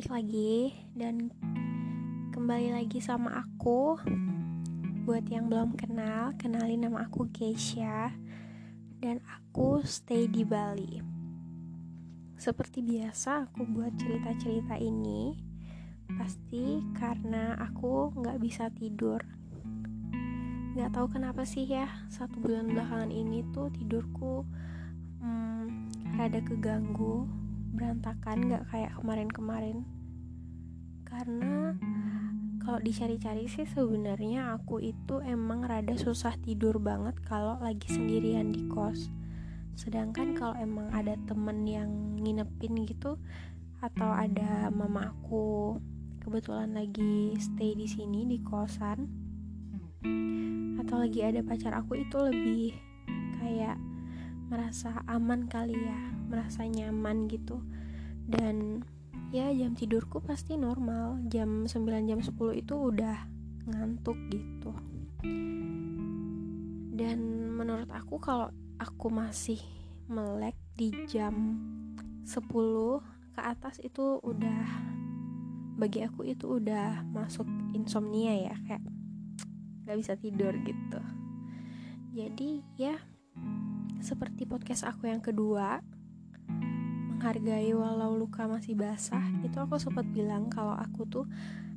balik lagi dan kembali lagi sama aku. Buat yang belum kenal, kenalin nama aku Keisha dan aku stay di Bali. Seperti biasa, aku buat cerita-cerita ini pasti karena aku nggak bisa tidur. Nggak tahu kenapa sih ya, satu bulan belakangan ini tuh tidurku hmm, rada keganggu berantakan gak kayak kemarin-kemarin. Karena kalau dicari-cari sih sebenarnya aku itu emang rada susah tidur banget kalau lagi sendirian di kos. Sedangkan kalau emang ada temen yang nginepin gitu atau ada mama aku kebetulan lagi stay di sini di kosan atau lagi ada pacar aku itu lebih kayak merasa aman kali ya merasa nyaman gitu. Dan ya jam tidurku pasti normal. Jam 9 jam 10 itu udah ngantuk gitu. Dan menurut aku kalau aku masih melek di jam 10 ke atas itu udah bagi aku itu udah masuk insomnia ya kayak gak bisa tidur gitu. Jadi ya seperti podcast aku yang kedua menghargai walau luka masih basah itu aku sempat bilang kalau aku tuh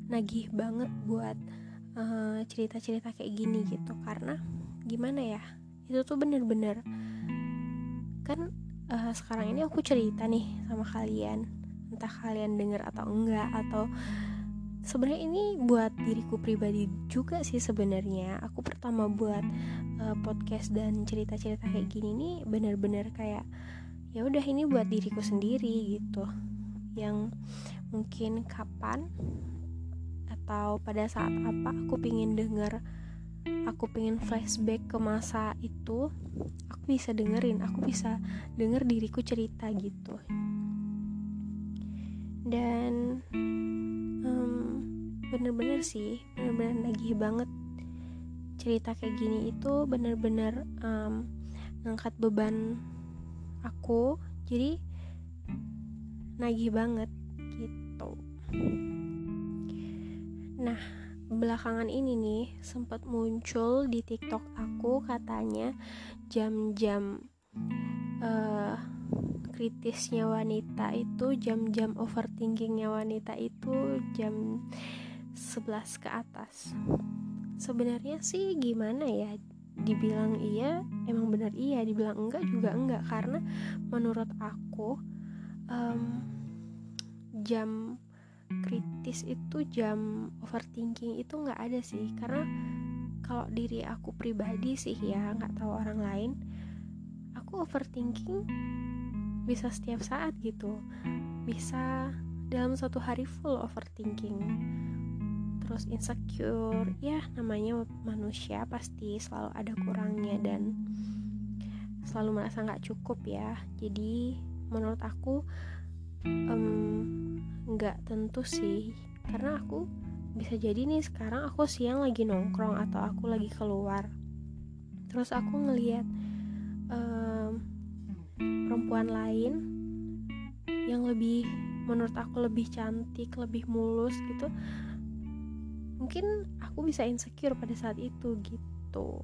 nagih banget buat uh, cerita-cerita kayak gini gitu. Karena gimana ya itu tuh bener-bener kan uh, sekarang ini aku cerita nih sama kalian. Entah kalian denger atau enggak atau sebenarnya ini buat diriku pribadi juga sih sebenarnya. Aku pertama buat uh, podcast dan cerita-cerita kayak gini nih bener-bener kayak ya udah ini buat diriku sendiri gitu. Yang mungkin kapan atau pada saat apa aku pingin denger aku pengen flashback ke masa itu aku bisa dengerin aku bisa denger diriku cerita gitu. Dan um, bener-bener sih bener-bener nagih banget cerita kayak gini itu bener-bener um, ngangkat beban aku jadi nagih banget gitu. Nah belakangan ini nih sempat muncul di TikTok aku katanya jam-jam uh, kritisnya wanita itu jam-jam overthinkingnya wanita itu jam 11 ke atas. Sebenarnya sih gimana ya dibilang iya emang benar iya dibilang enggak juga enggak. Karena menurut aku um, jam kritis itu jam overthinking itu nggak ada sih. Karena kalau diri aku pribadi sih ya nggak tahu orang lain aku overthinking bisa setiap saat gitu. Bisa dalam satu hari full overthinking terus insecure ya namanya manusia pasti selalu ada kurangnya dan selalu merasa nggak cukup ya. Jadi menurut aku nggak um, tentu sih. Karena aku bisa jadi nih sekarang aku siang lagi nongkrong atau aku lagi keluar. Terus aku ngelihat um, perempuan lain yang lebih menurut aku lebih cantik lebih mulus gitu mungkin aku bisa insecure pada saat itu gitu.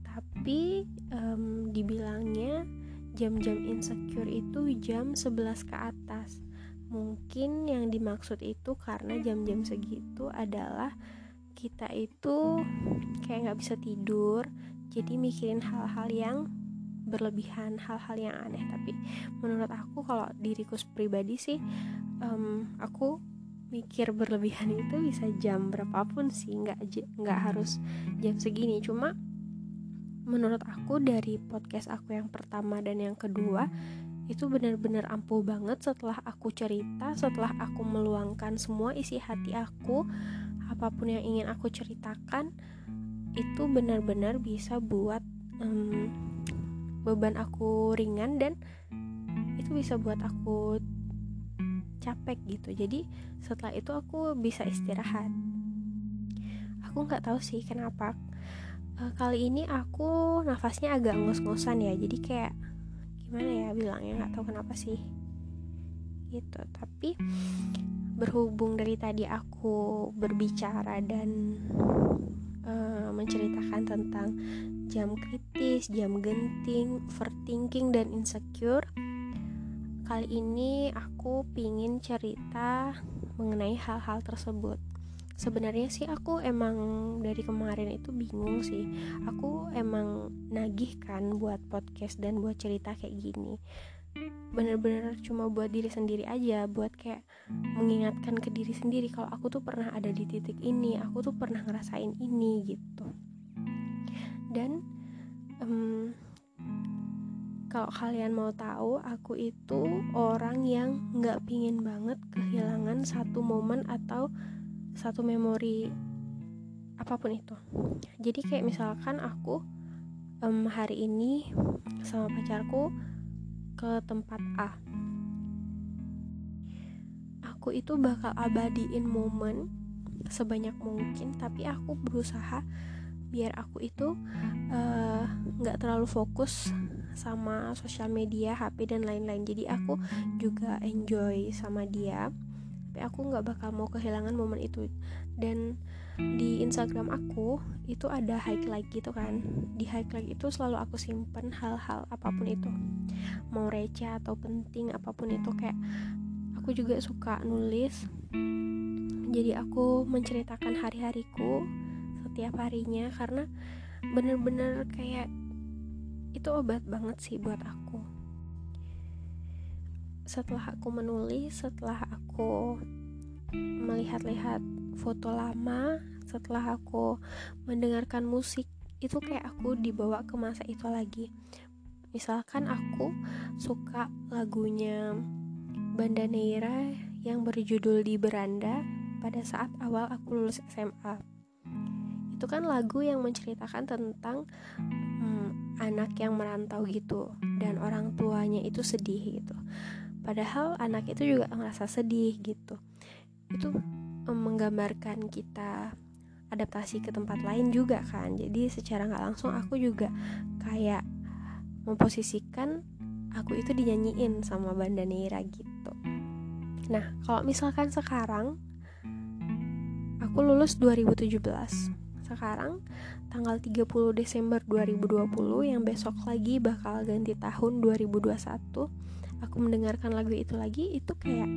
Tapi um, dibilangnya jam-jam insecure itu jam 11 ke atas. Mungkin yang dimaksud itu karena jam-jam segitu adalah kita itu kayak nggak bisa tidur jadi mikirin hal-hal yang berlebihan hal-hal yang aneh. Tapi menurut aku kalau diriku pribadi sih um, aku mikir berlebihan itu bisa jam berapapun sih nggak nggak harus jam segini. Cuma menurut aku dari podcast aku yang pertama dan yang kedua itu benar-benar ampuh banget setelah aku cerita setelah aku meluangkan semua isi hati aku apa pun yang ingin aku ceritakan itu benar-benar bisa buat um, beban aku ringan dan itu bisa buat aku capek gitu. Jadi setelah itu aku bisa istirahat. Aku nggak tahu sih kenapa. Uh, kali ini aku nafasnya agak ngos-ngosan ya. Jadi kayak gimana ya bilangnya? Nggak tahu kenapa sih. Gitu. Tapi berhubung dari tadi aku berbicara dan uh, menceritakan tentang jam kritis, jam genting, overthinking dan insecure. Kali ini aku pingin cerita mengenai hal-hal tersebut. Sebenarnya sih aku emang dari kemarin itu bingung sih. Aku emang nagih kan buat podcast dan buat cerita kayak gini bener-bener cuma buat diri sendiri aja buat kayak mengingatkan ke diri sendiri kalau aku tuh pernah ada di titik ini aku tuh pernah ngerasain ini gitu dan um, kalau kalian mau tahu aku itu orang yang nggak pingin banget kehilangan satu momen atau satu memori apa pun itu. Jadi kayak misalkan aku um, hari ini sama pacarku ke tempat A. Aku itu bakal abadiin momen sebanyak mungkin tapi aku berusaha biar aku itu eh, nggak uh, terlalu fokus sama sosial media HP dan lain-lain. Jadi aku juga enjoy sama dia. Tapi aku nggak bakal mau kehilangan momen itu. Dan di Instagram aku itu ada highlight gitu kan. Di highlight itu selalu aku simpen hal-hal apa pun itu. Mau receh atau penting apa pun itu kayak aku juga suka nulis. Jadi aku menceritakan hari-hariku setiap harinya karena bener-bener kayak itu obat banget sih buat aku. Setelah aku menulis setelah aku melihat-lihat foto lama setelah aku mendengarkan musik itu kayak aku dibawa ke masa itu lagi. Misalkan aku suka lagunya Banda Neira yang berjudul di beranda pada saat awal aku lulus SMA itu kan lagu yang menceritakan tentang hmm, anak yang merantau gitu dan orang tuanya itu sedih gitu. Padahal anak itu juga ngerasa sedih gitu. Itu menggambarkan kita adaptasi ke tempat lain juga kan. Jadi secara nggak langsung aku juga kayak memposisikan aku itu dinyanyiin sama Banda Neira gitu. Nah kalau misalkan sekarang aku lulus 2017 sekarang tanggal 30 Desember 2020 yang besok lagi bakal ganti tahun 2021 aku mendengarkan lagu itu lagi itu kayak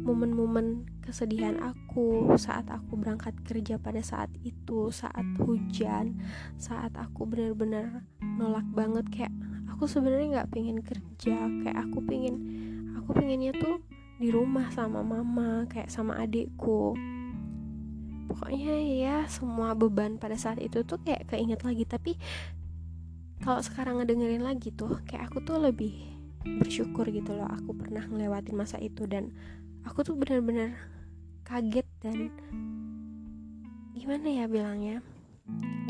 momen-momen kesedihan aku saat aku berangkat kerja pada saat itu saat hujan saat aku benar-benar nolak banget kayak aku sebenarnya nggak pengen kerja kayak aku pengen aku pengennya tuh di rumah sama mama kayak sama adikku pokoknya ya semua beban pada saat itu tuh kayak keinget lagi. Tapi kalau sekarang ngedengerin lagi tuh kayak aku tuh lebih bersyukur gitu loh aku pernah ngelewatin masa itu. Dan aku tuh bener-bener kaget dan gimana ya bilangnya?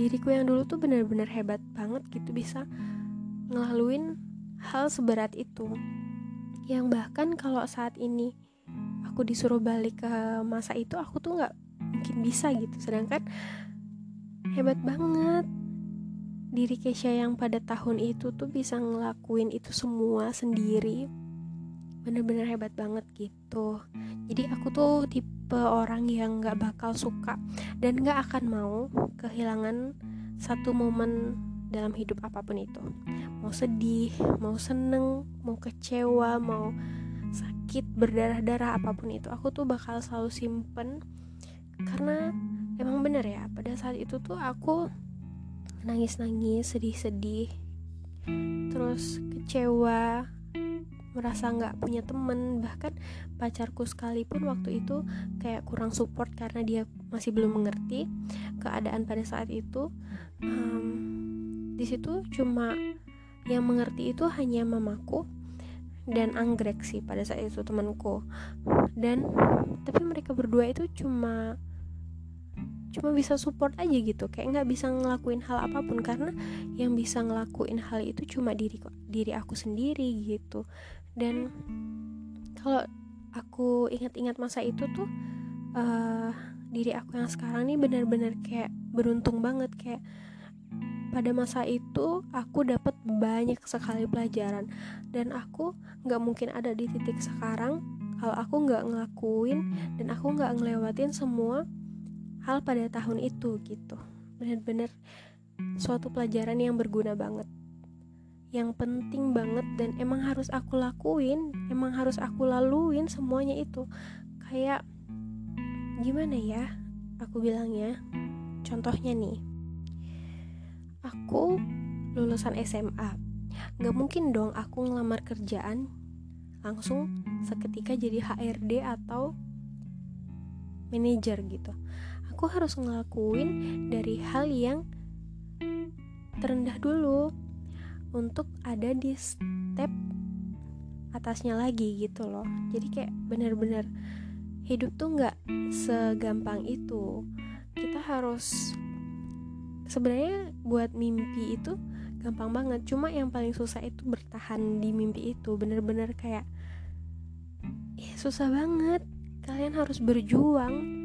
Diriku yang dulu tuh bener-bener hebat banget gitu bisa ngelaluin hal seberat itu. Yang bahkan kalau saat ini aku disuruh balik ke masa itu aku tuh nggak mungkin bisa gitu. Sedangkan hebat banget. Diri Kesha yang pada tahun itu tuh bisa ngelakuin itu semua sendiri. Bener-bener hebat banget gitu. Jadi aku tuh tipe orang yang gak bakal suka dan gak akan mau kehilangan satu momen dalam hidup apa pun itu. Mau sedih mau seneng mau kecewa mau sakit berdarah-darah apa pun itu aku tuh bakal selalu simpen karena emang bener ya pada saat itu tuh aku nangis-nangis sedih-sedih terus kecewa merasa nggak punya temen bahkan pacarku sekalipun waktu itu kayak kurang support karena dia masih belum mengerti keadaan pada saat itu. Um, di situ cuma yang mengerti itu hanya mamaku dan anggrek sih pada saat itu temanku. Dan tapi mereka berdua itu cuma cuma bisa support aja gitu. Kayak nggak bisa ngelakuin hal apa pun karena yang bisa ngelakuin hal itu cuma diri diri aku sendiri gitu. Dan kalau aku ingat-ingat masa itu tuh uh, diri aku yang sekarang nih benar-benar kayak beruntung banget. Kayak pada masa itu aku dapat banyak sekali pelajaran. Dan aku nggak mungkin ada di titik sekarang kalau aku nggak ngelakuin dan aku nggak ngelewatin semua hal pada tahun itu gitu. Bener-bener suatu pelajaran yang berguna banget. Yang penting banget dan emang harus aku lakuin emang harus aku laluin semuanya itu. Kayak gimana ya aku bilangnya? Contohnya nih aku lulusan SMA Gak mungkin dong aku ngelamar kerjaan langsung seketika jadi HRD atau manajer gitu. Aku harus ngelakuin dari hal yang terendah dulu untuk ada di step atasnya lagi gitu loh. Jadi kayak bener-bener hidup tuh nggak segampang itu. Kita harus sebenarnya buat mimpi itu gampang banget cuma yang paling susah itu bertahan di mimpi itu bener-bener kayak ya susah banget kalian harus berjuang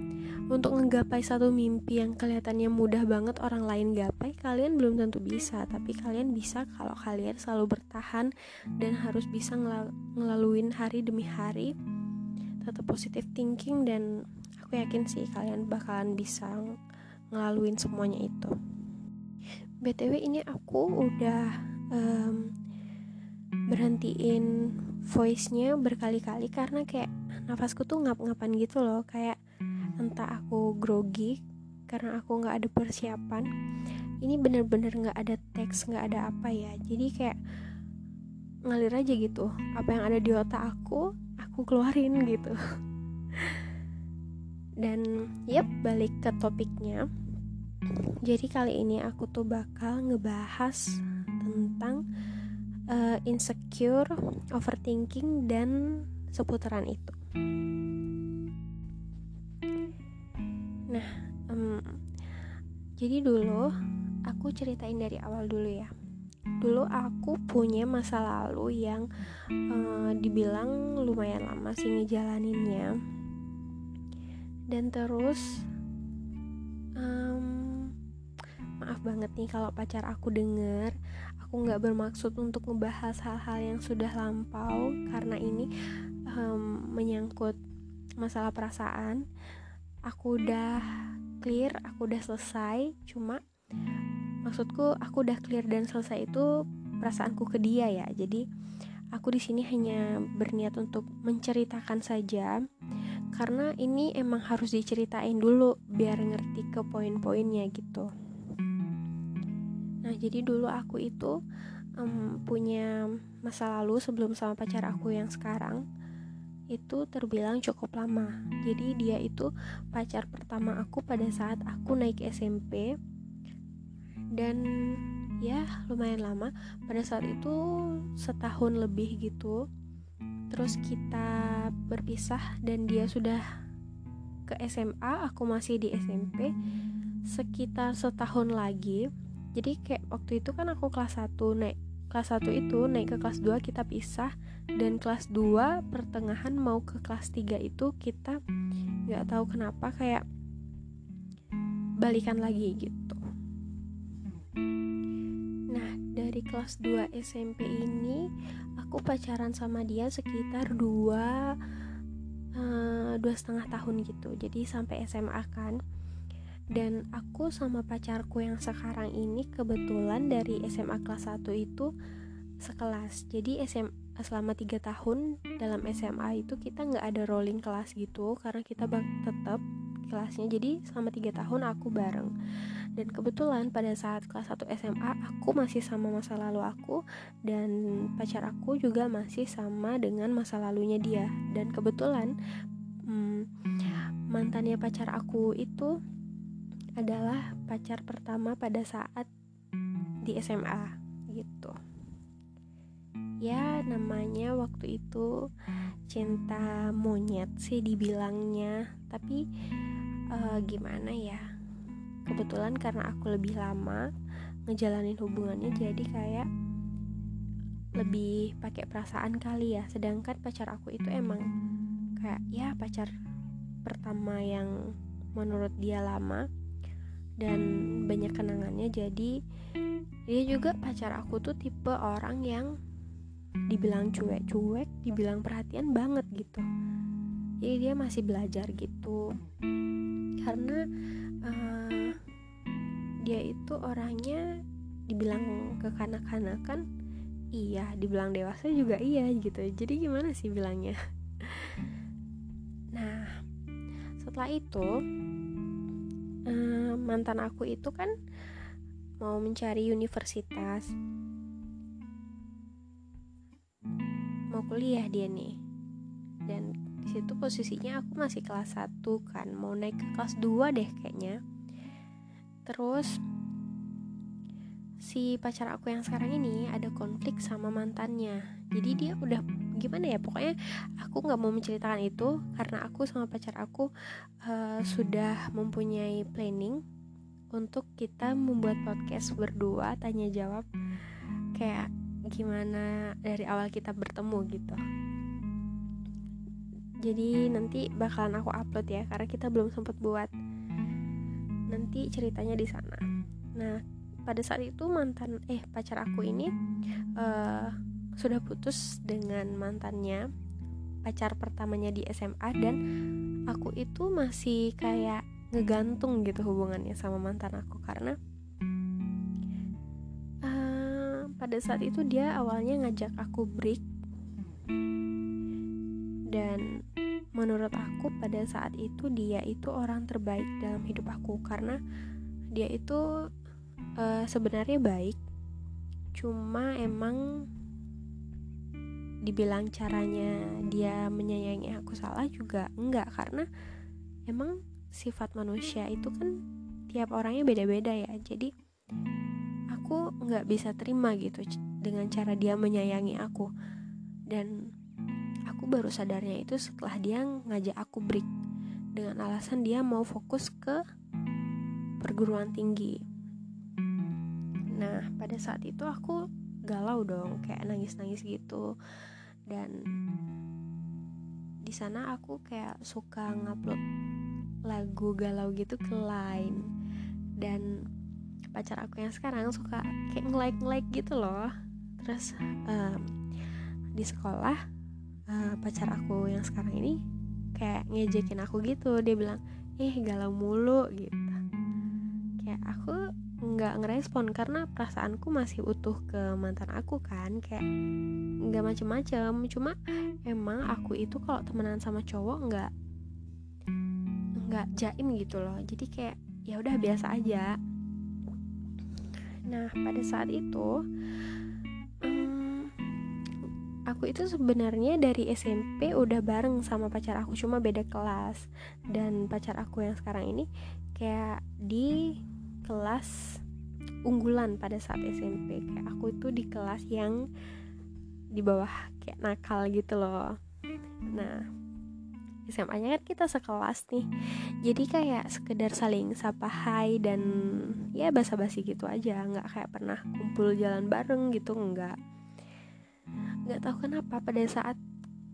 untuk ngegapai satu mimpi yang kelihatannya mudah banget orang lain gapai kalian belum tentu bisa. Tapi kalian bisa kalau kalian selalu bertahan dan harus bisa ngel ngelaluin hari demi hari. Tetap positive thinking dan aku yakin sih kalian bakalan bisa ngelaluin semuanya itu. Btw ini aku udah um, berhentiin voice-nya berkali-kali karena kayak nafasku tuh ngap-ngapan gitu loh. Kayak entah aku grogi karena aku nggak ada persiapan. Ini bener-bener nggak ada teks nggak ada apa ya. Jadi kayak ngalir aja gitu. Apa yang ada di otak aku aku keluarin gitu. Dan yep balik ke topiknya. Jadi kali ini aku tuh bakal ngebahas tentang uh, insecure, overthinking dan seputaran itu. Nah, um, jadi dulu aku ceritain dari awal dulu ya. Dulu aku punya masa lalu yang uh, dibilang lumayan lama sih ngejalaninnya. Dan terus um, maaf banget nih kalau pacar aku denger aku nggak bermaksud untuk ngebahas hal-hal yang sudah lampau karena ini um, menyangkut masalah perasaan aku udah clear aku udah selesai. Cuma maksudku aku udah clear dan selesai itu perasaanku ke dia ya. Jadi aku di sini hanya berniat untuk menceritakan saja. Karena ini emang harus diceritain dulu biar ngerti ke poin-poinnya gitu. Nah, jadi dulu aku itu um, punya masa lalu sebelum sama pacar aku yang sekarang itu terbilang cukup lama. Jadi dia itu pacar pertama aku pada saat aku naik SMP dan ya lumayan lama. Pada saat itu setahun lebih gitu. Terus kita berpisah dan dia sudah ke SMA, aku masih di SMP. Sekitar setahun lagi jadi kayak waktu itu kan aku kelas 1 naik kelas 1 itu naik ke kelas 2 kita pisah. Dan kelas 2 pertengahan mau ke kelas 3 itu kita nggak tahu kenapa kayak balikan lagi gitu. Nah dari kelas 2 SMP ini aku pacaran sama dia sekitar dua uh, dua setengah tahun gitu. Jadi sampai SMA kan dan aku sama pacarku yang sekarang ini kebetulan dari SMA kelas 1 itu sekelas. Jadi SMA selama tiga tahun dalam SMA itu kita nggak ada rolling kelas gitu karena kita tetap kelasnya. Jadi selama tiga tahun aku bareng. Dan kebetulan pada saat kelas 1 SMA aku masih sama masa lalu aku dan pacar aku juga masih sama dengan masa lalunya dia. Dan kebetulan hmm, mantannya pacar aku itu adalah pacar pertama pada saat di SMA gitu. Ya namanya waktu itu cinta monyet sih dibilangnya. Tapi uh, gimana ya? Kebetulan karena aku lebih lama ngejalanin hubungannya jadi kayak lebih pakai perasaan kali ya. Sedangkan pacar aku itu emang kayak ya pacar pertama yang menurut dia lama dan banyak kenangannya jadi dia juga pacar aku tuh tipe orang yang dibilang cuek-cuek dibilang perhatian banget gitu. Jadi dia masih belajar gitu. Karena uh, dia itu orangnya dibilang kekanak-kanakan iya dibilang dewasa juga iya gitu. Jadi gimana sih bilangnya? Nah setelah itu uh, mantan aku itu kan mau mencari universitas. Mau kuliah dia nih. Dan di situ posisinya aku masih kelas 1 kan. Mau naik ke kelas 2 deh kayaknya. Terus si pacar aku yang sekarang ini ada konflik sama mantannya. Jadi dia udah gimana ya pokoknya aku nggak mau menceritakan itu karena aku sama pacar aku uh, sudah mempunyai planning untuk kita membuat podcast berdua tanya jawab kayak gimana dari awal kita bertemu gitu. Jadi nanti bakalan aku upload ya karena kita belum sempat buat. Nanti ceritanya di sana. Nah pada saat itu mantan eh pacar aku ini uh, sudah putus dengan mantannya pacar pertamanya di SMA dan aku itu masih kayak ngegantung gitu hubungannya sama mantan aku karena uh, pada saat itu dia awalnya ngajak aku break. Dan menurut aku pada saat itu dia itu orang terbaik dalam hidup aku karena dia itu uh, sebenarnya baik. Cuma emang dibilang caranya dia menyayangi aku salah juga enggak. Karena emang sifat manusia itu kan tiap orangnya beda-beda ya. Jadi aku nggak bisa terima gitu dengan cara dia menyayangi aku. Dan aku baru sadarnya itu setelah dia ngajak aku break dengan alasan dia mau fokus ke perguruan tinggi nah pada saat itu aku galau dong kayak nangis-nangis gitu. Dan di sana aku kayak suka ngupload lagu galau gitu ke line. Dan pacar aku yang sekarang suka kayak nge-like nge-like gitu loh. Terus um, di sekolah uh, pacar aku yang sekarang ini kayak ngejekin aku gitu. Dia bilang eh galau mulu gitu. Kayak aku nggak ngerespon karena perasaanku masih utuh ke mantan aku kan kayak nggak macem-macem. Cuma emang aku itu kalau temenan sama cowok nggak nggak jaim gitu loh. Jadi kayak ya udah biasa aja. Nah pada saat itu um, aku itu sebenarnya dari SMP udah bareng sama pacar aku cuma beda kelas. Dan pacar aku yang sekarang ini kayak di kelas unggulan pada saat SMP kayak aku itu di kelas yang di bawah kayak nakal gitu loh. Nah SMA-nya kan kita sekelas nih. Jadi kayak sekedar saling sapa hai dan ya basa-basi gitu aja. Nggak kayak pernah kumpul jalan bareng gitu nggak. Nggak tahu kenapa pada saat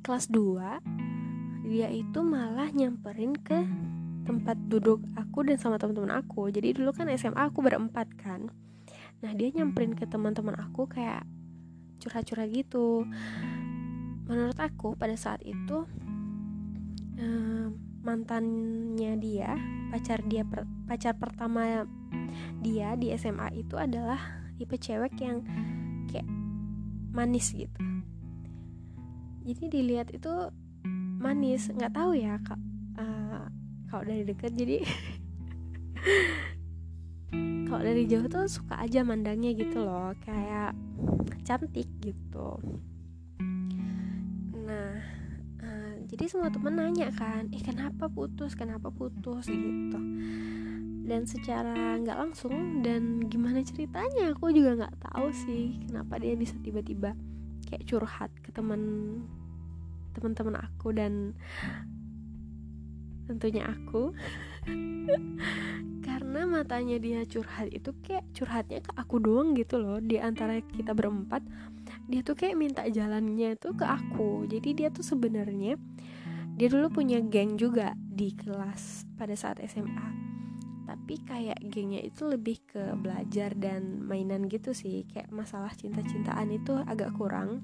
kelas 2 dia itu malah nyamperin ke tempat duduk aku dan sama teman-teman aku. Jadi dulu kan SMA aku berempat kan. Nah dia nyamperin ke teman-teman aku kayak curhat-curhat gitu. Menurut aku pada saat itu eh, mantannya dia pacar dia pacar pertama dia di SMA itu adalah tipe cewek yang kayak manis gitu. Jadi dilihat itu manis. Nggak tahu ya kak kalau dari dekat jadi kalau dari jauh tuh suka aja mandangnya gitu loh kayak cantik gitu. Nah uh, jadi semua temen nanya kan eh kenapa putus? Kenapa putus? Gitu. Dan secara nggak langsung dan gimana ceritanya aku juga nggak tahu sih kenapa dia bisa tiba-tiba kayak curhat ke teman teman-teman aku dan tentunya aku. Karena matanya dia curhat itu kayak curhatnya ke aku doang gitu loh. Di antara kita berempat dia tuh kayak minta jalannya tuh ke aku. Jadi dia tuh sebenarnya dia dulu punya geng juga di kelas pada saat SMA tapi kayak gengnya itu lebih ke belajar dan mainan gitu sih. Kayak masalah cinta-cintaan itu agak kurang.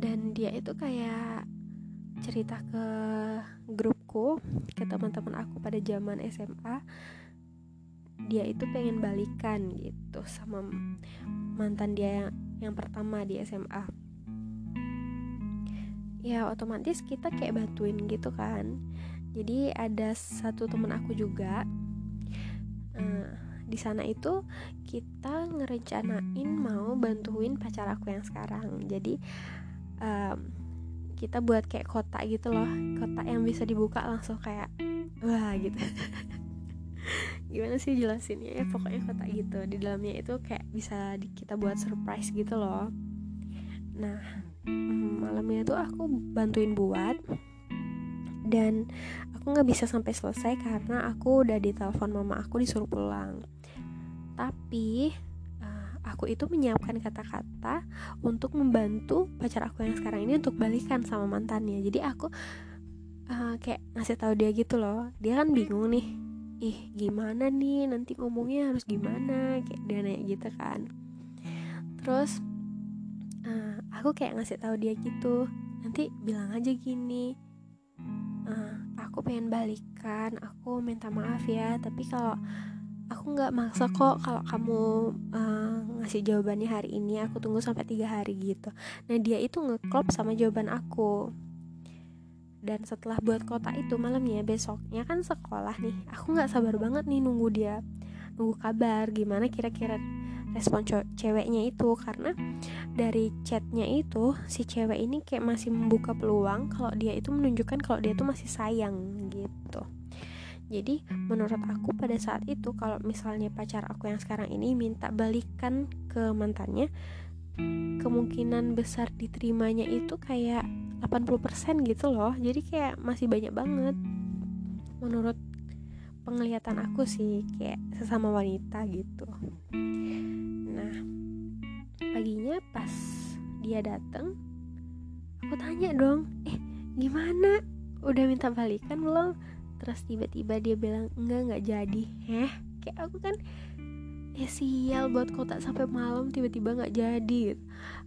Dan dia itu kayak cerita ke grupku ke teman-teman aku pada zaman SMA dia itu pengen balikan gitu sama mantan dia yang yang pertama di SMA ya otomatis kita kayak bantuin gitu kan. Jadi ada satu teman aku juga uh, di sana itu kita ngerencanain mau bantuin pacar aku yang sekarang. Jadi um, kita buat kayak kotak gitu loh. Kotak yang bisa dibuka langsung kayak wah gitu. Gimana sih jelasinnya ya? Pokoknya kotak gitu. Di dalamnya itu kayak bisa di, kita buat surprise gitu loh. Nah mm, malamnya tuh aku bantuin buat dan aku nggak bisa sampai selesai karena aku udah ditelepon mama aku disuruh pulang. Tapi aku itu menyiapkan kata-kata untuk membantu pacar aku yang sekarang ini untuk balikan sama mantannya. Jadi aku uh, kayak ngasih tahu dia gitu loh. Dia kan bingung nih ih gimana nih? Nanti ngomongnya harus gimana? Kayak dia nanya gitu kan. Terus uh, aku kayak ngasih tahu dia gitu nanti bilang aja gini uh, aku pengen balikan aku minta maaf ya tapi kalau aku nggak maksa kok kalau kamu uh, ngasih jawabannya hari ini. Aku tunggu sampai tiga hari gitu. Nah dia itu ngeklop sama jawaban aku. Dan setelah buat kota itu malamnya besoknya kan sekolah nih. Aku nggak sabar banget nih nunggu dia nunggu kabar gimana kira-kira respon ceweknya itu. Karena dari chatnya itu si cewek ini kayak masih membuka peluang kalau dia itu menunjukkan kalau dia tuh masih sayang gitu jadi menurut aku pada saat itu kalau misalnya pacar aku yang sekarang ini minta balikan ke mantannya kemungkinan besar diterimanya itu kayak 80% gitu loh. Jadi kayak masih banyak banget. Menurut penglihatan aku sih kayak sesama wanita gitu. Nah paginya pas dia dateng aku tanya dong eh gimana? Udah minta balikan belum terus tiba-tiba dia bilang enggak nggak jadi. Heh kayak aku kan ya sial buat kotak sampai malam tiba-tiba nggak jadi.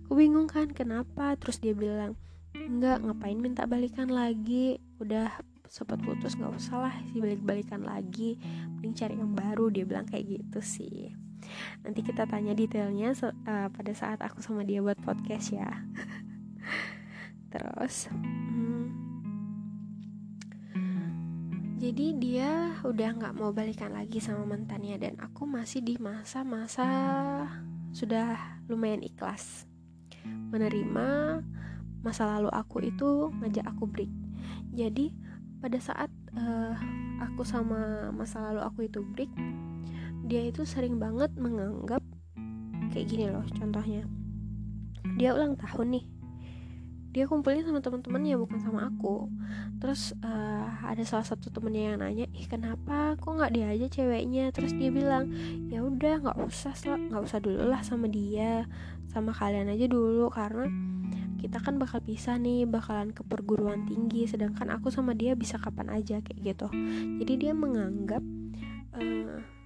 Aku bingung kan kenapa? Terus dia bilang enggak ngapain minta balikan lagi? Udah sempat putus nggak usah lah si balik-balikan lagi. Mending cari yang baru. Dia bilang kayak gitu sih. Nanti kita tanya detailnya uh, pada saat aku sama dia buat podcast ya. Terus hmm, jadi dia udah nggak mau balikan lagi sama mantannya dan aku masih di masa-masa sudah lumayan ikhlas menerima masa lalu aku itu ngajak aku break. Jadi pada saat uh, aku sama masa lalu aku itu break dia itu sering banget menganggap kayak gini loh contohnya. Dia ulang tahun nih dia kumpulnya sama teman-temannya bukan sama aku. Terus uh, ada salah satu temennya yang nanya ih kenapa? Kok nggak dia aja ceweknya? Terus dia bilang ya udah nggak usah nggak usah dulu lah sama dia sama kalian aja dulu karena kita kan bakal pisah nih bakalan ke perguruan tinggi sedangkan aku sama dia bisa kapan aja kayak gitu. Jadi dia menganggap uh,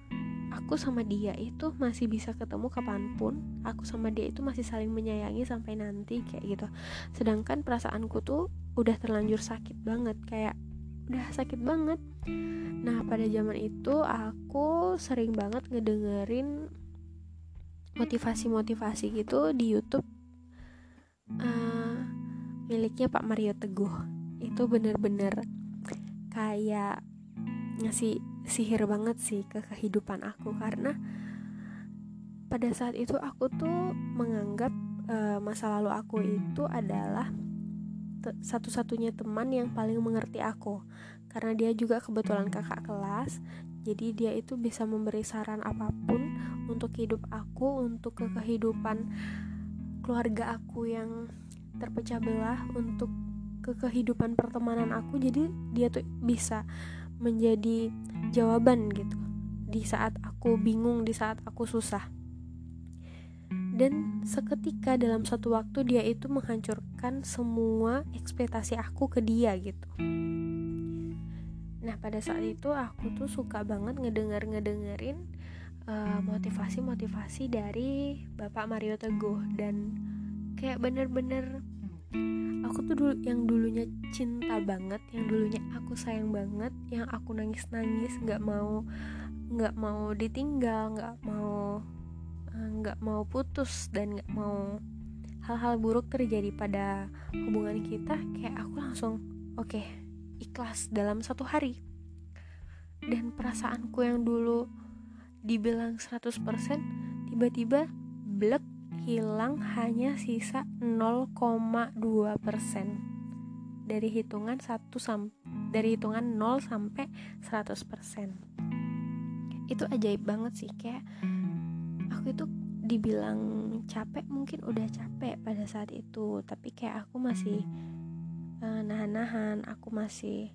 aku sama dia itu masih bisa ketemu kapan pun aku sama dia itu masih saling menyayangi sampai nanti kayak gitu. Sedangkan perasaanku tuh udah terlanjur sakit banget kayak udah sakit banget. Nah pada zaman itu aku sering banget ngedengerin motivasi-motivasi gitu di YouTube uh, miliknya Pak Mario Teguh. Itu bener-bener kayak ngasih sihir banget sih ke kehidupan aku. Karena pada saat itu aku tuh menganggap uh, masa lalu aku itu adalah satu-satunya teman yang paling mengerti aku. Karena dia juga kebetulan kakak kelas jadi dia itu bisa memberi saran apa pun untuk hidup aku untuk ke kehidupan keluarga aku yang terpecah belah untuk ke kehidupan pertemanan aku. Jadi dia tuh bisa menjadi jawaban gitu. Di saat aku bingung di saat aku susah. Dan seketika dalam satu waktu dia itu menghancurkan semua ekspektasi aku ke dia gitu. Nah pada saat itu aku tuh suka banget ngedenger ngedengerin motivasi eh, motivasi-motivasi dari Bapak Mario Teguh. Dan kayak bener-bener aku tuh dulu yang dulunya cinta banget yang dulunya aku sayang banget yang aku nangis nangis nggak mau nggak mau ditinggal nggak mau eh, nggak mau putus dan nggak mau hal-hal buruk terjadi pada hubungan kita kayak aku langsung oke okay, ikhlas dalam satu hari. Dan perasaanku yang dulu dibilang 100% tiba-tiba blek hilang hanya sisa 0,2% dari hitungan 1 sam dari hitungan 0 sampai 100%. Itu ajaib banget sih kayak aku itu dibilang capek mungkin udah capek pada saat itu. Tapi kayak aku masih uh, nahan-nahan aku masih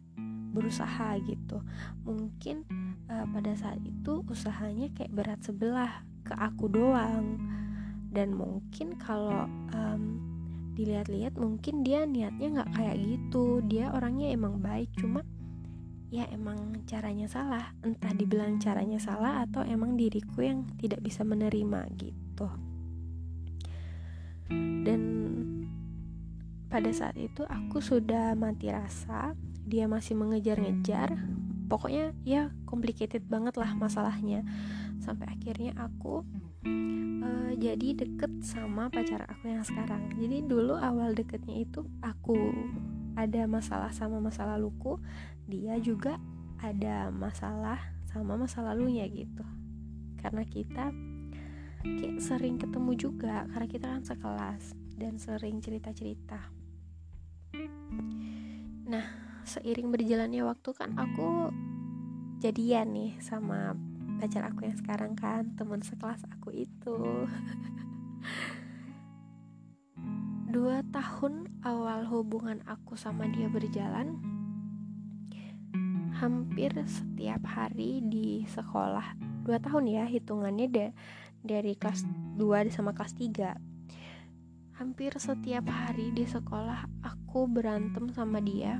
berusaha gitu. Mungkin uh, pada saat itu usahanya kayak berat sebelah ke aku doang dan mungkin kalau um, dilihat-lihat mungkin dia niatnya nggak kayak gitu. Dia orangnya emang baik cuma ya emang caranya salah. Entah dibilang caranya salah atau emang diriku yang tidak bisa menerima gitu. Dan pada saat itu aku sudah mati rasa. Dia masih mengejar-ngejar. Pokoknya ya complicated banget lah masalahnya. Sampai akhirnya aku uh, jadi deket sama pacar aku yang sekarang. Jadi dulu awal deketnya itu aku ada masalah sama masa laluku dia juga ada masalah sama masa lalunya gitu. Karena kita kayak sering ketemu juga karena kita kan sekelas dan sering cerita-cerita. Nah seiring berjalannya waktu kan aku jadian nih sama pacar aku yang sekarang kan teman sekelas aku itu. Dua tahun awal hubungan aku sama dia berjalan hampir setiap hari di sekolah. Dua tahun ya hitungannya de dari kelas 2 sama kelas 3 hampir setiap hari di sekolah aku berantem sama dia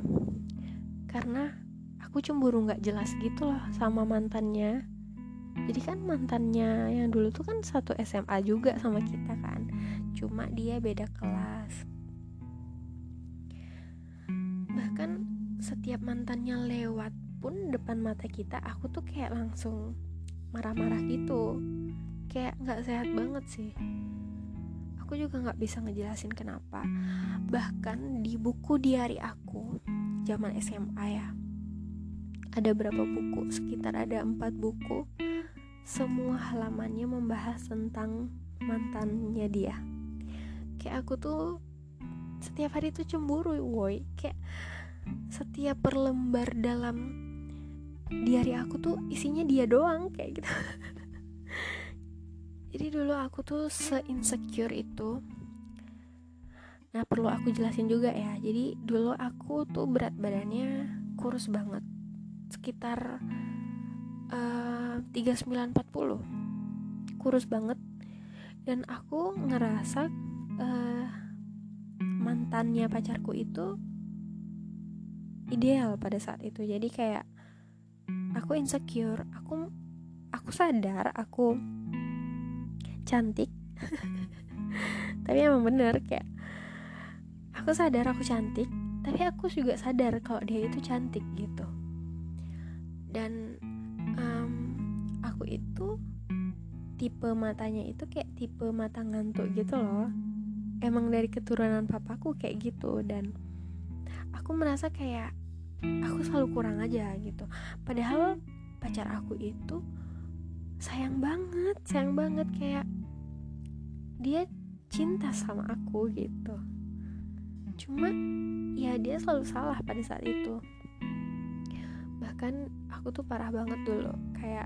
karena aku cemburu nggak jelas gitu loh sama mantannya jadi kan mantannya yang dulu tuh kan satu SMA juga sama kita kan. Cuma dia beda kelas. Bahkan setiap mantannya lewat pun depan mata kita aku tuh kayak langsung marah-marah gitu. Kayak nggak sehat banget sih. Aku juga nggak bisa ngejelasin kenapa. Bahkan di buku diari aku zaman SMA ya ada berapa buku? Sekitar ada empat buku semua halamannya membahas tentang mantannya dia. Kayak aku tuh setiap hari tuh cemburu woi. Kayak setiap perlembar dalam diary aku tuh isinya dia doang kayak gitu. Jadi dulu aku tuh se-insecure itu. Nah perlu aku jelasin juga ya. Jadi dulu aku tuh berat badannya kurus banget. Sekitar uh, 3940 kurus banget. Dan aku ngerasa uh, mantannya pacarku itu ideal pada saat itu. Jadi kayak aku insecure aku aku sadar aku cantik. Tapi emang bener kayak aku sadar aku cantik tapi aku juga sadar kalau dia itu cantik gitu. Dan itu tipe matanya itu kayak tipe mata ngantuk gitu loh. Emang dari keturunan papaku kayak gitu dan aku merasa kayak aku selalu kurang aja gitu. Padahal pacar aku itu sayang banget sayang banget kayak dia cinta sama aku gitu. Cuma ya dia selalu salah pada saat itu. Bahkan aku tuh parah banget dulu kayak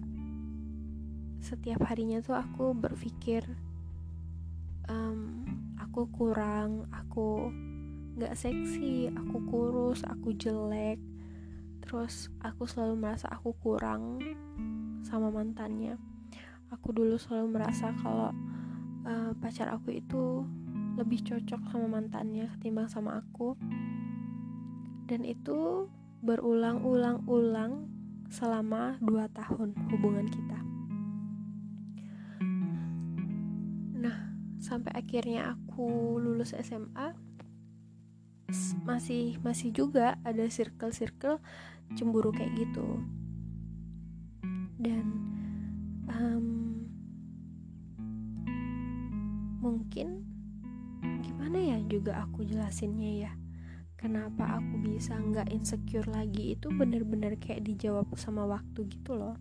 setiap harinya tuh aku berpikir um, aku kurang aku nggak seksi aku kurus aku jelek. Terus aku selalu merasa aku kurang sama mantannya. Aku dulu selalu merasa kalau uh, pacar aku itu lebih cocok sama mantannya ketimbang sama aku. Dan itu berulang-ulang-ulang selama 2 tahun hubungan kita sampai akhirnya aku lulus SMA masih masih juga ada circle-circle cemburu kayak gitu. Dan um, mungkin gimana ya juga aku jelasinnya ya kenapa aku bisa nggak insecure lagi itu bener-bener kayak dijawab sama waktu gitu loh.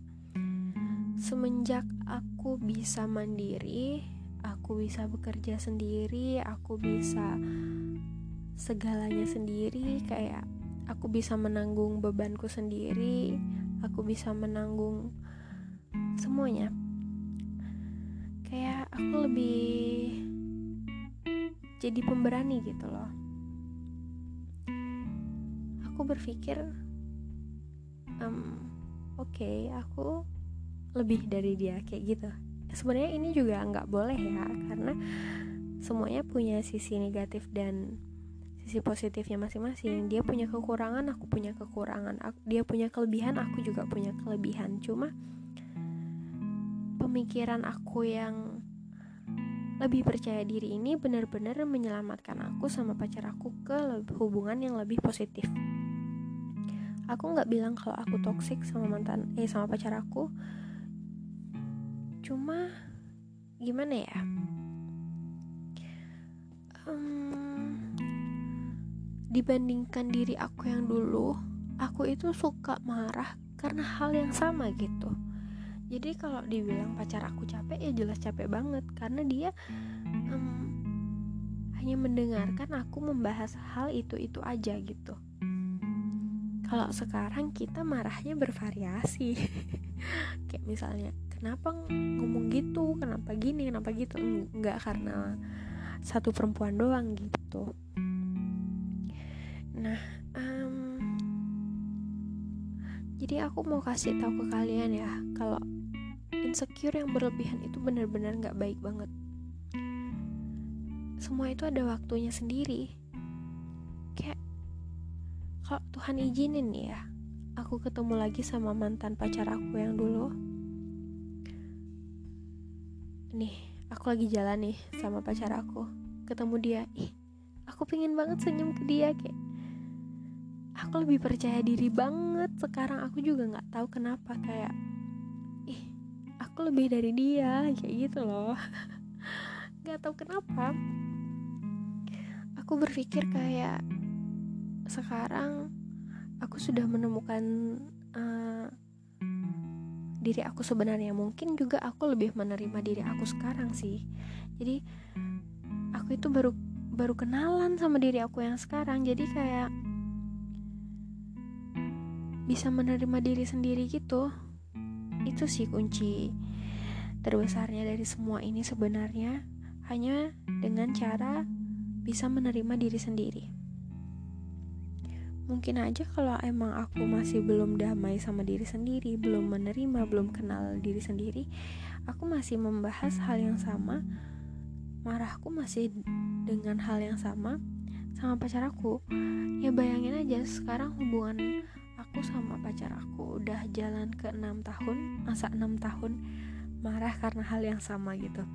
Semenjak aku bisa mandiri aku bisa bekerja sendiri aku bisa segalanya sendiri kayak aku bisa menanggung bebanku sendiri aku bisa menanggung semuanya. Kayak aku lebih jadi pemberani gitu loh. Aku berpikir um, oke okay, aku lebih dari dia kayak gitu sebenarnya ini juga nggak boleh ya karena semuanya punya sisi negatif dan sisi positifnya masing-masing. Dia punya kekurangan aku punya kekurangan. Dia punya kelebihan aku juga punya kelebihan. Cuma pemikiran aku yang lebih percaya diri ini benar-benar menyelamatkan aku sama pacar aku ke hubungan yang lebih positif. Aku nggak bilang kalau aku toksik sama mantan eh sama pacar aku cuma gimana ya? Dibandingkan diri aku yang dulu aku itu suka marah karena hal yang sama gitu. Jadi kalau dibilang pacar aku capek ya jelas capek banget. Karena dia um, hanya mendengarkan aku membahas hal itu itu aja gitu. Kalau sekarang kita marahnya bervariasi. Kayak misalnya kenapa ngomong gitu kenapa gini kenapa gitu enggak karena satu perempuan doang gitu Nah, um, jadi aku mau kasih tahu ke kalian ya, kalau insecure yang berlebihan itu benar-benar nggak baik banget. Semua itu ada waktunya sendiri. Kayak kalau Tuhan izinin ya, aku ketemu lagi sama mantan pacar aku yang dulu. Nih, aku lagi jalan nih sama pacar aku. Ketemu dia, ih, aku pingin banget senyum ke dia kayak. Aku lebih percaya diri banget. Sekarang aku juga nggak tahu kenapa kayak. Ih aku lebih dari dia kayak gitu loh. Nggak tahu kenapa. Aku berpikir kayak sekarang aku sudah menemukan uh, diri aku sebenarnya. Mungkin juga aku lebih menerima diri aku sekarang sih. Jadi aku itu baru baru kenalan sama diri aku yang sekarang. Jadi kayak bisa menerima diri sendiri gitu. Itu sih kunci terbesarnya dari semua ini sebenarnya. Hanya dengan cara bisa menerima diri sendiri mungkin aja kalau emang aku masih belum damai sama diri sendiri belum menerima belum kenal diri sendiri aku masih membahas hal yang sama. Marahku masih dengan hal yang sama sama pacar aku. Ya bayangin aja sekarang hubungan aku sama pacar aku udah jalan ke enam tahun masa enam tahun marah karena hal yang sama gitu.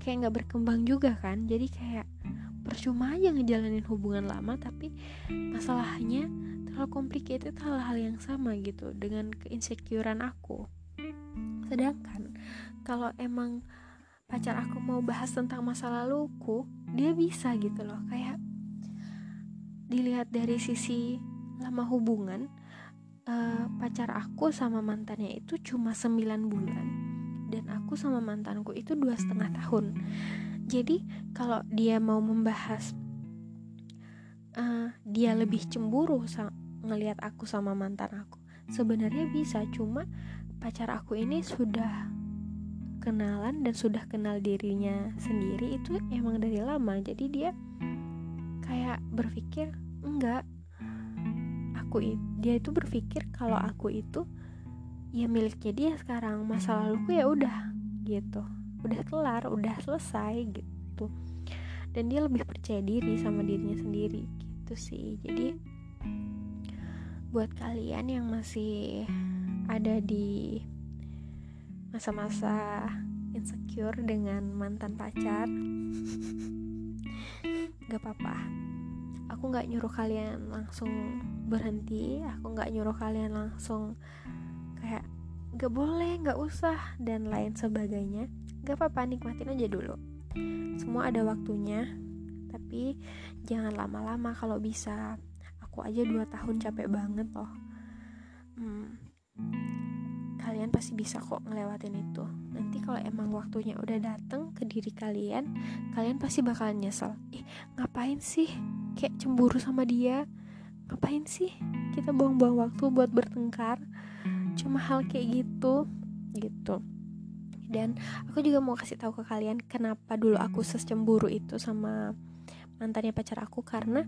Kayak nggak berkembang juga kan? Jadi kayak percuma aja ngejalanin hubungan lama tapi masalahnya terlalu complicated hal-hal yang sama gitu dengan keinsecurean aku. Sedangkan kalau emang pacar aku mau bahas tentang masa laluku dia bisa gitu loh. Kayak dilihat dari sisi lama hubungan uh, pacar aku sama mantannya itu cuma 9 bulan dan aku sama mantanku itu dua setengah tahun jadi kalau dia mau membahas uh, dia lebih cemburu ngelihat aku sama mantan aku. Sebenarnya bisa cuma pacar aku ini sudah kenalan dan sudah kenal dirinya sendiri itu emang dari lama. Jadi dia kayak berpikir enggak aku dia itu berpikir kalau aku itu ya miliknya dia sekarang. Masa laluku ya udah gitu udah kelar udah selesai gitu. Dan dia lebih percaya diri sama dirinya sendiri gitu sih. Jadi buat kalian yang masih ada di masa-masa insecure dengan mantan pacar gak apa-apa. Aku nggak nyuruh kalian langsung berhenti. Aku nggak nyuruh kalian langsung kayak nggak boleh nggak usah dan lain sebagainya gak apa-apa nikmatin aja dulu. Semua ada waktunya tapi jangan lama-lama. Kalau bisa aku aja dua tahun capek banget loh. Hmm, kalian pasti bisa kok ngelewatin itu. Nanti kalau emang waktunya udah dateng ke diri kalian kalian pasti bakalan nyesel. Ih ngapain sih kayak cemburu sama dia? Ngapain sih kita buang-buang waktu buat bertengkar? Cuma hal kayak gitu gitu dan aku juga mau kasih tahu ke kalian kenapa dulu aku sescemburu itu sama mantannya pacar aku karena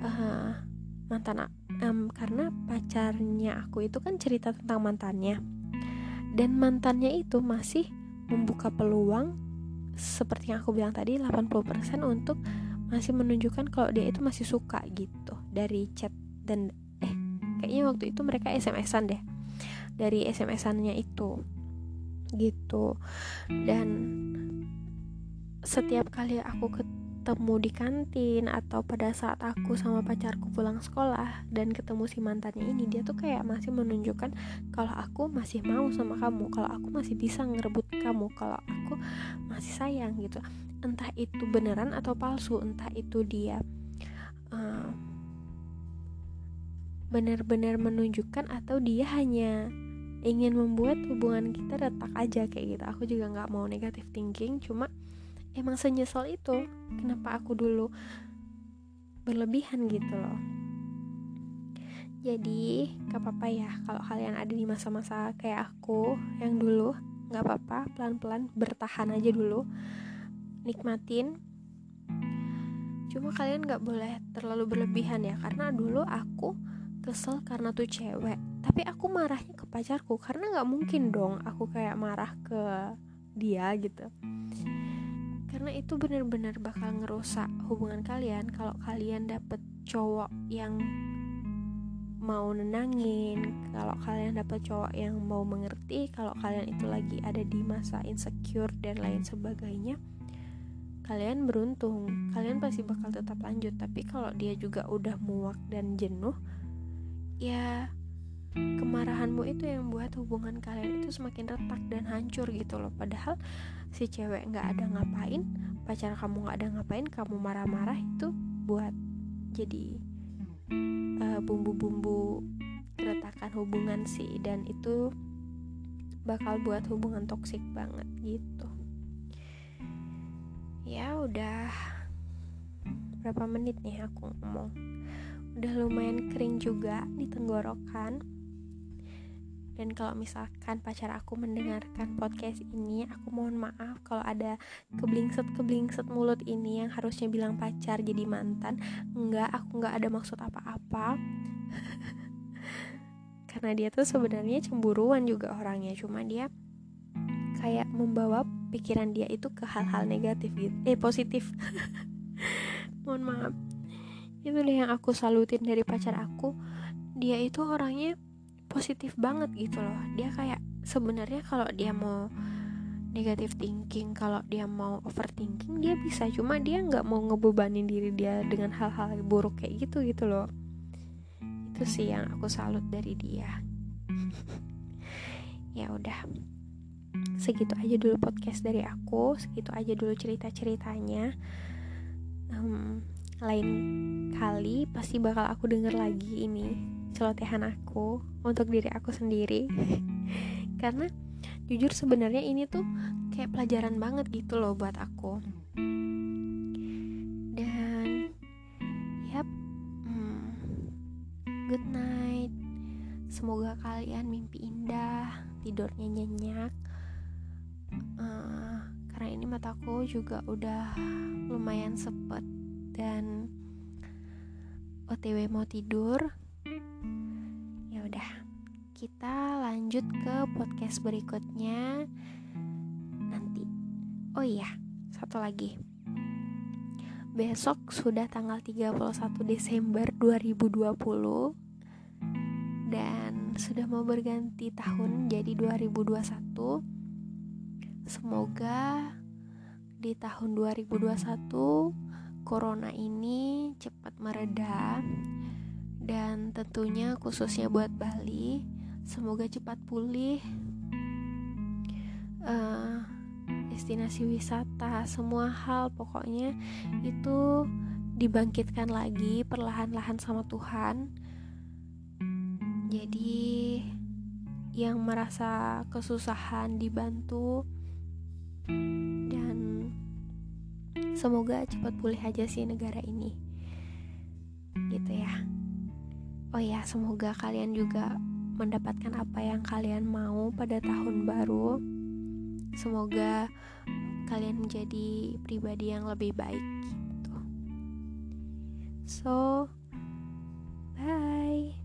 uh, mantan um, karena pacarnya aku itu kan cerita tentang mantannya. Dan mantannya itu masih membuka peluang seperti yang aku bilang tadi 80% untuk masih menunjukkan kalau dia itu masih suka gitu dari chat dan eh kayaknya waktu itu mereka SMS-an deh. Dari SMS-annya itu gitu. Dan setiap kali aku ketemu di kantin atau pada saat aku sama pacarku pulang sekolah dan ketemu si mantannya ini dia tuh kayak masih menunjukkan kalau aku masih mau sama kamu kalau aku masih bisa ngerebut kamu kalau aku masih sayang gitu. Entah itu beneran atau palsu entah itu dia uh, benar-benar menunjukkan atau dia hanya ingin membuat hubungan kita retak aja kayak gitu. Aku juga nggak mau negatif thinking cuma emang senyesal itu kenapa aku dulu berlebihan gitu loh. Jadi gak apa-apa ya kalau kalian ada di masa-masa kayak aku yang dulu nggak apa-apa pelan-pelan bertahan aja dulu nikmatin. Cuma kalian nggak boleh terlalu berlebihan ya karena dulu aku kesel karena tuh cewek. Tapi aku marahnya ke pacarku karena nggak mungkin dong aku kayak marah ke dia gitu. Karena itu benar-benar bakal ngerusak hubungan kalian kalau kalian dapet cowok yang mau nenangin kalau kalian dapet cowok yang mau mengerti kalau kalian itu lagi ada di masa insecure dan lain sebagainya kalian beruntung. Kalian pasti bakal tetap lanjut tapi kalau dia juga udah muak dan jenuh ya kemarahanmu itu yang buat hubungan kalian itu semakin retak dan hancur gitu loh. Padahal si cewek nggak ada ngapain pacar kamu nggak ada ngapain kamu marah-marah itu buat jadi eh, bumbu-bumbu keretakan hubungan sih. Dan itu bakal buat hubungan toksik banget gitu. Ya udah berapa menit nih aku ngomong udah lumayan kering juga di tenggorokan. Dan kalau misalkan pacar aku mendengarkan podcast ini aku mohon maaf kalau ada keblingset keblingset mulut ini yang harusnya bilang pacar jadi mantan. Enggak aku nggak ada maksud apa-apa. Karena dia tuh sebenarnya cemburuan juga orangnya cuma dia kayak membawa pikiran dia itu ke hal-hal negatif gitu eh positif. Mohon maaf itu deh yang aku salutin dari pacar aku. Dia itu orangnya positif banget gitu loh. Dia kayak sebenarnya kalau dia mau negatif thinking kalau dia mau overthinking dia bisa. Cuma dia nggak mau ngebebanin diri dia dengan hal-hal buruk kayak gitu gitu loh. Itu sih yang aku salut dari dia. Ya udah. Segitu aja dulu podcast dari aku. Segitu aja dulu cerita ceritanya um, lain kali pasti bakal aku denger lagi ini celotehan aku untuk diri aku sendiri. Karena jujur sebenarnya ini tuh kayak pelajaran banget gitu loh buat aku. Dan yap hmm, good night. Semoga kalian mimpi indah tidurnya nyenyak. Uh, karena ini mataku juga udah lumayan sepet dan OTW mau tidur? Ya udah kita lanjut ke podcast berikutnya nanti. Oh iya satu lagi. Besok sudah tanggal 31 Desember 2020 dan sudah mau berganti tahun jadi 2021 semoga di tahun 2021 corona ini cepat mereda. Dan tentunya khususnya buat Bali semoga cepat pulih. Uh, destinasi wisata semua hal pokoknya itu dibangkitkan lagi perlahan-lahan sama Tuhan. Jadi yang merasa kesusahan dibantu semoga cepat pulih aja sih negara ini. Gitu ya. Oh ya semoga kalian juga mendapatkan apa yang kalian mau pada tahun baru. Semoga kalian menjadi pribadi yang lebih baik gitu. So bye